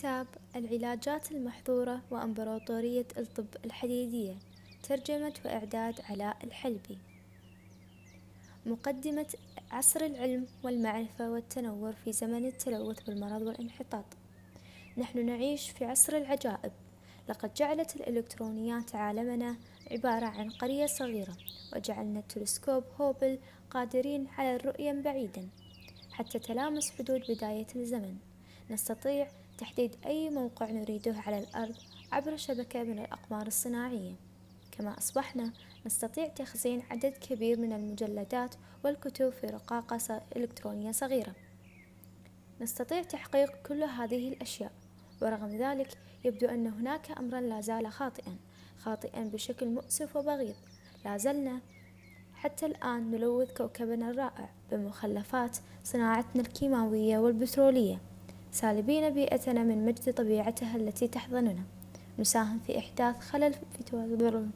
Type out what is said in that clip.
كتاب العلاجات المحظورة وإمبراطورية الطب الحديدية ترجمة وإعداد علاء الحلبي. مقدمة عصر العلم والمعرفة والتنور في زمن التلوث بالمرض والانحطاط. نحن نعيش في عصر العجائب. لقد جعلت الإلكترونيات عالمنا عبارة عن قرية صغيرة وجعلنا التلسكوب هوبل قادرين على الرؤية بعيدا حتى تلامس حدود بداية الزمن. نستطيع تحديد أي موقع نريده على الأرض عبر شبكة من الأقمار الصناعية. كما أصبحنا نستطيع تخزين عدد كبير من المجلدات والكتب في رقاقة إلكترونية صغيرة. نستطيع تحقيق كل هذه الأشياء ورغم ذلك يبدو أن هناك أمرا لا زال خاطئا خاطئا بشكل مؤسف وبغيض. لا زلنا حتى الآن نلوث كوكبنا الرائع بمخلفات صناعتنا الكيماوية والبترولية. سالبين بيئتنا من مجد طبيعتها التي تحضننا. نساهم في إحداث خلل في توازن